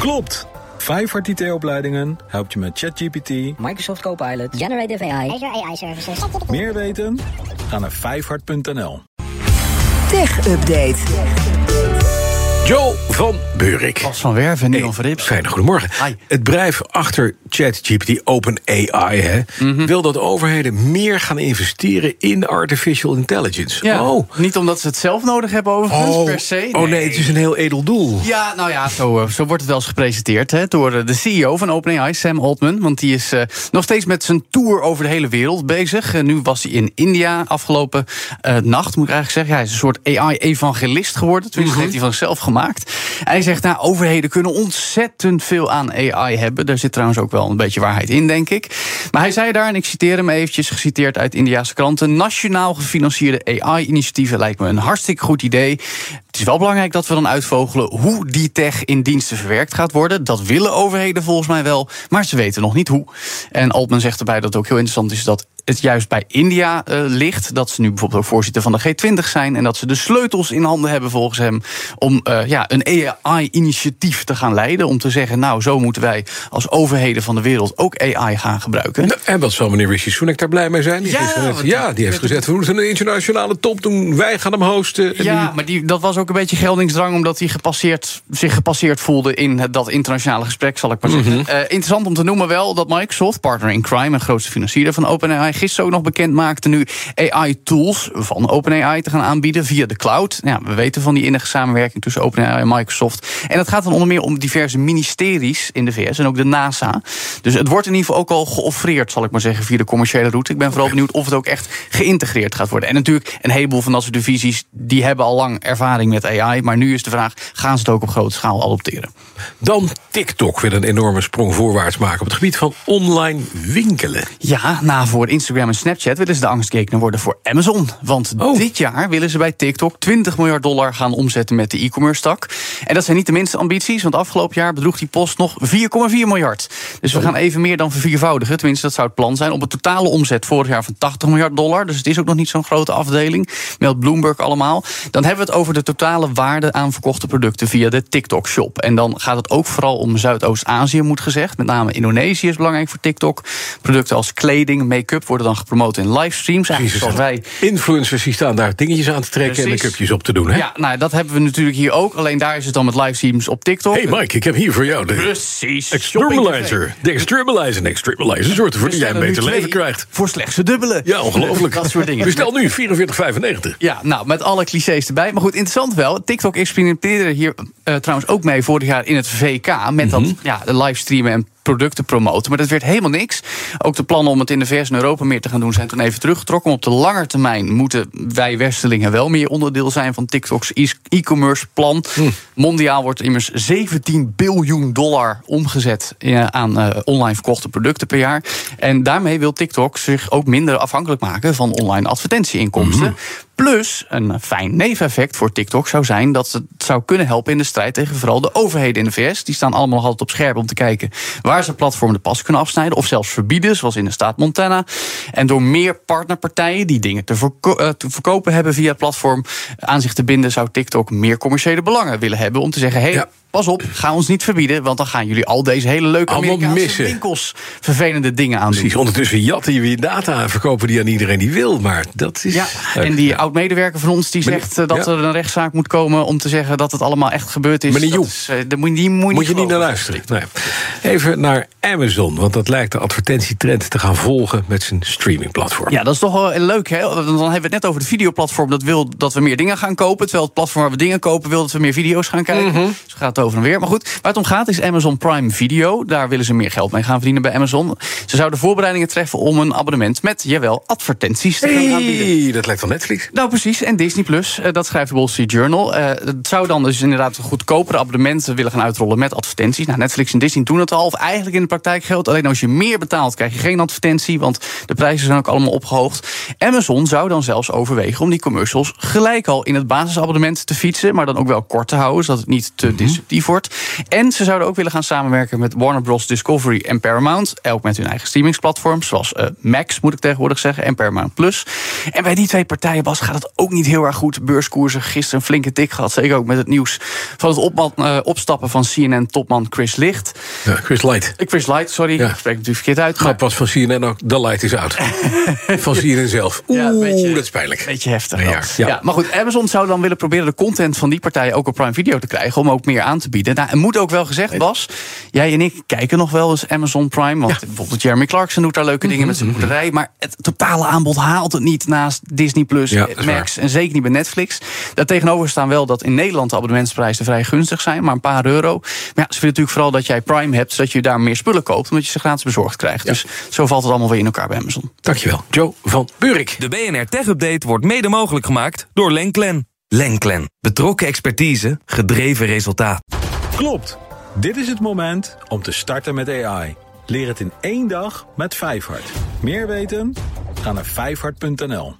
Klopt! Vijfhart IT-opleidingen helpt je met ChatGPT, Microsoft Copilot, Generative AI, Azure AI Services. meer weten? Ga naar vijfhart.nl. Tech Update. Joe van Beurik. Bas van Werven en Nilan Verrips. Fijne goedemorgen. Hi. Het bedrijf achter ChatGPT, OpenAI, hè, Mhm. wil dat overheden meer gaan investeren in artificial intelligence. Ja, Oh. Niet omdat ze het zelf nodig hebben overigens, Oh. per se. oh nee, het is een heel edel doel. Ja, nou ja, zo, eh, zo wordt het wel eens gepresenteerd hè, door de CEO van OpenAI, Sam Altman. Want die is eh, nog steeds met zijn tour over de hele wereld bezig. Nu was hij in India afgelopen eh, nacht, moet ik eigenlijk zeggen. Hij is een soort AI-evangelist geworden. Tenminste, dat heeft hij van zichzelf hij zegt, nou, overheden kunnen ontzettend veel aan AI hebben. Daar zit trouwens ook wel een beetje waarheid in, denk ik. Maar hij zei daar, en ik citeer hem eventjes, geciteerd uit Indiaanse kranten... nationaal gefinancierde AI-initiatieven lijkt me een hartstikke goed idee. Is wel belangrijk dat we dan uitvogelen hoe die tech in diensten verwerkt gaat worden. Dat willen overheden volgens mij wel, maar ze weten nog niet hoe. En Altman zegt erbij dat het ook heel interessant is dat het juist bij India eh, ligt. Dat ze nu bijvoorbeeld ook voorzitter van de G20 zijn. En dat ze de sleutels in handen hebben volgens hem. om eh, ja, een AI-initiatief te gaan leiden. Om te zeggen, nou, zo moeten wij als overheden van de wereld ook AI gaan gebruiken. Nou, en wat zal meneer Rishi Sunak daar blij mee zijn? Die Ja, heeft ja, die heeft gezegd, we moeten een internationale top doen. Wij gaan hem hosten. En Ja, die- maar die, dat was ook een beetje geldingsdrang... omdat hij gepasseerd, zich gepasseerd voelde in dat internationale gesprek, zal ik maar zeggen. Mhm. Eh, interessant om te noemen wel dat Microsoft, partner in crime... en grootste financier van OpenAI, gisteren ook nog bekend maakte... nu AI-tools van OpenAI te gaan aanbieden via de cloud. Ja, we weten van die innige samenwerking tussen OpenAI en Microsoft. En het gaat dan onder meer om diverse ministeries in de VS en ook de NASA. Dus het wordt in ieder geval ook al geoffreerd, zal ik maar zeggen, via de commerciële route. Ik ben vooral benieuwd of het ook echt geïntegreerd gaat worden. En natuurlijk, een heleboel van dat soort divisies... die hebben al lang ervaring met AI. Maar nu is de vraag, gaan ze het ook op grote schaal adopteren? Dan TikTok wil een enorme sprong voorwaarts maken... op het gebied van online winkelen. Ja, na voor Instagram en Snapchat willen ze de angstgekner worden voor Amazon. Want Oh. dit jaar willen ze bij TikTok 20 miljard dollar gaan omzetten met de e-commerce tak. En dat zijn niet de minste ambities, want afgelopen jaar bedroeg die post nog 4,4 miljard. Dus we gaan even meer dan verviervoudigen. Tenminste, dat zou het plan zijn. Op een totale omzet vorig jaar van 80 miljard dollar. Dus het is ook nog niet zo'n grote afdeling. Meldt Bloomberg allemaal. Dan hebben we het over de totale waarde aan verkochte producten via de TikTok shop. En dan gaat het ook vooral om Zuidoost-Azië, moet gezegd. Met name Indonesië is belangrijk voor TikTok. Producten als kleding, make-up worden dan gepromoot in livestreams. Eigenlijk zoals wij Influencers die staan daar dingetjes aan te trekken... en make-upjes op te doen, hè? Ja, nou, dat hebben we natuurlijk hier ook. Alleen daar is het dan met livestreams op TikTok. hey Mike, ik heb hier voor jou de Precies. Extremalizer. De. En Extremalizer zorgt ervoor dat jij een beter leven krijgt. Voor slechts een dubbele. Ja, ongelooflijk. Dat soort dingen. Bestel nu 44,95. Ja, nou, met alle clichés erbij. Maar goed, interessant wel. TikTok experimenteerde hier eh, trouwens ook mee vorig jaar in het VK. Met dat ja, de livestreamen en producten promoten. Maar dat werd helemaal niks. Ook de plannen om het in de VS en Europa meer te gaan doen... zijn toen even teruggetrokken. Op de lange termijn moeten wij Westelingen wel meer onderdeel zijn... van TikTok's e- e-commerce plan. Mondiaal wordt immers 17 biljoen dollar omgezet... aan eh, online verkochte producten per jaar. En daarmee wil TikTok zich ook minder afhankelijk maken... van online advertentieinkomsten. Plus, een fijn neveneffect voor TikTok zou zijn dat het zou kunnen helpen in de strijd tegen vooral de overheden in de VS. Die staan allemaal altijd op scherp om te kijken waar ze platformen de pas kunnen afsnijden of zelfs verbieden, zoals in de staat Montana. En door meer partnerpartijen die dingen te, eh, verkopen hebben via het platform aan zich te binden, zou TikTok meer commerciële belangen willen hebben om te zeggen: hey, Ja. Pas op, ga ons niet verbieden, want dan gaan jullie al deze hele leuke Allemaal Amerikaanse missen. winkels vervelende dingen aan doen. Precies, ondertussen jatten weer data en verkopen die aan iedereen die wil. Maar dat is... Ja, en die oud-medewerker van ons die zegt eh, dat ja. er een rechtszaak moet komen om te zeggen dat het allemaal echt gebeurd is. Meneer Dat Joep. is, eh, daar moet, je- die moet, Moet je niet naar luisteren. Nee. Even naar Amazon, want dat lijkt de advertentietrend te gaan volgen met zijn streamingplatform. Ja, dat is toch wel leuk, hè? Dan hebben we het net over het videoplatform dat wil dat we meer dingen gaan kopen. Terwijl het platform waar we dingen kopen wil dat we meer video's gaan kijken. Mhm. Dus gaat het over en weer. Maar goed, waar het om gaat is Amazon Prime Video. Daar willen ze meer geld mee gaan verdienen bij Amazon. Ze zouden voorbereidingen treffen om een abonnement met, jawel, advertenties te gaan aanbieden. Hey, dat lijkt wel Netflix. Nou, precies. En Disney Plus, eh, dat schrijft de Wall Street Journal. Eh, het zou dan dus inderdaad een goedkopere abonnementen willen gaan uitrollen met advertenties. Nou, Netflix en Disney doen het al. zoals eigenlijk in de praktijk geldt. Alleen als je meer betaalt, krijg je geen advertentie, want de prijzen zijn ook allemaal opgehoogd. Amazon zou dan zelfs overwegen om die commercials gelijk al in het basisabonnement te fietsen, maar dan ook wel kort te houden, zodat het niet te En ze zouden ook willen gaan samenwerken met Warner Bros. Discovery en Paramount, elk met hun eigen streamingsplatforms, zoals uh, Max moet ik tegenwoordig zeggen, en Paramount Plus. En bij die twee partijen, Bas, gaat het ook niet heel erg goed. Beurskoersen gisteren een flinke tik gehad, zeker ook met het nieuws van het uh, opstappen van CNN-topman Chris Licht. Ja, Chris Light. Chris Light, sorry, ja. ik spreek natuurlijk verkeerd uit. Grap was van CNN ook, de light is out. van CNN zelf. Oeh, ja, beetje, dat is pijnlijk. Beetje heftig. Ja, ja. ja, maar goed, Amazon zou dan willen proberen de content van die partijen ook op Prime Video te krijgen, om ook meer aan te bieden. Nou, en moet ook wel gezegd, Bas, jij en ik kijken nog wel eens Amazon Prime, want bijvoorbeeld Jeremy Clarkson doet daar leuke dingen met zijn boerderij, maar het totale aanbod haalt het niet naast Disney Plus, Max en zeker niet bij Netflix. Daartegenover staan wel dat in Nederland de abonnementsprijzen vrij gunstig zijn, maar een paar euro. Maar ja, ze willen natuurlijk vooral dat jij Prime hebt, zodat je daar meer spullen koopt, omdat je ze gratis bezorgd krijgt. Dus zo valt het allemaal weer in elkaar bij Amazon. Dankjewel, Joe van Burik. De BNR Tech Update wordt mede mogelijk gemaakt door Lenklen. Lenklen. Betrokken expertise, gedreven resultaat. Klopt. Dit is het moment om te starten met AI. Leer het in één dag met Vijfhart. Meer weten? Ga naar vijfhart.nl.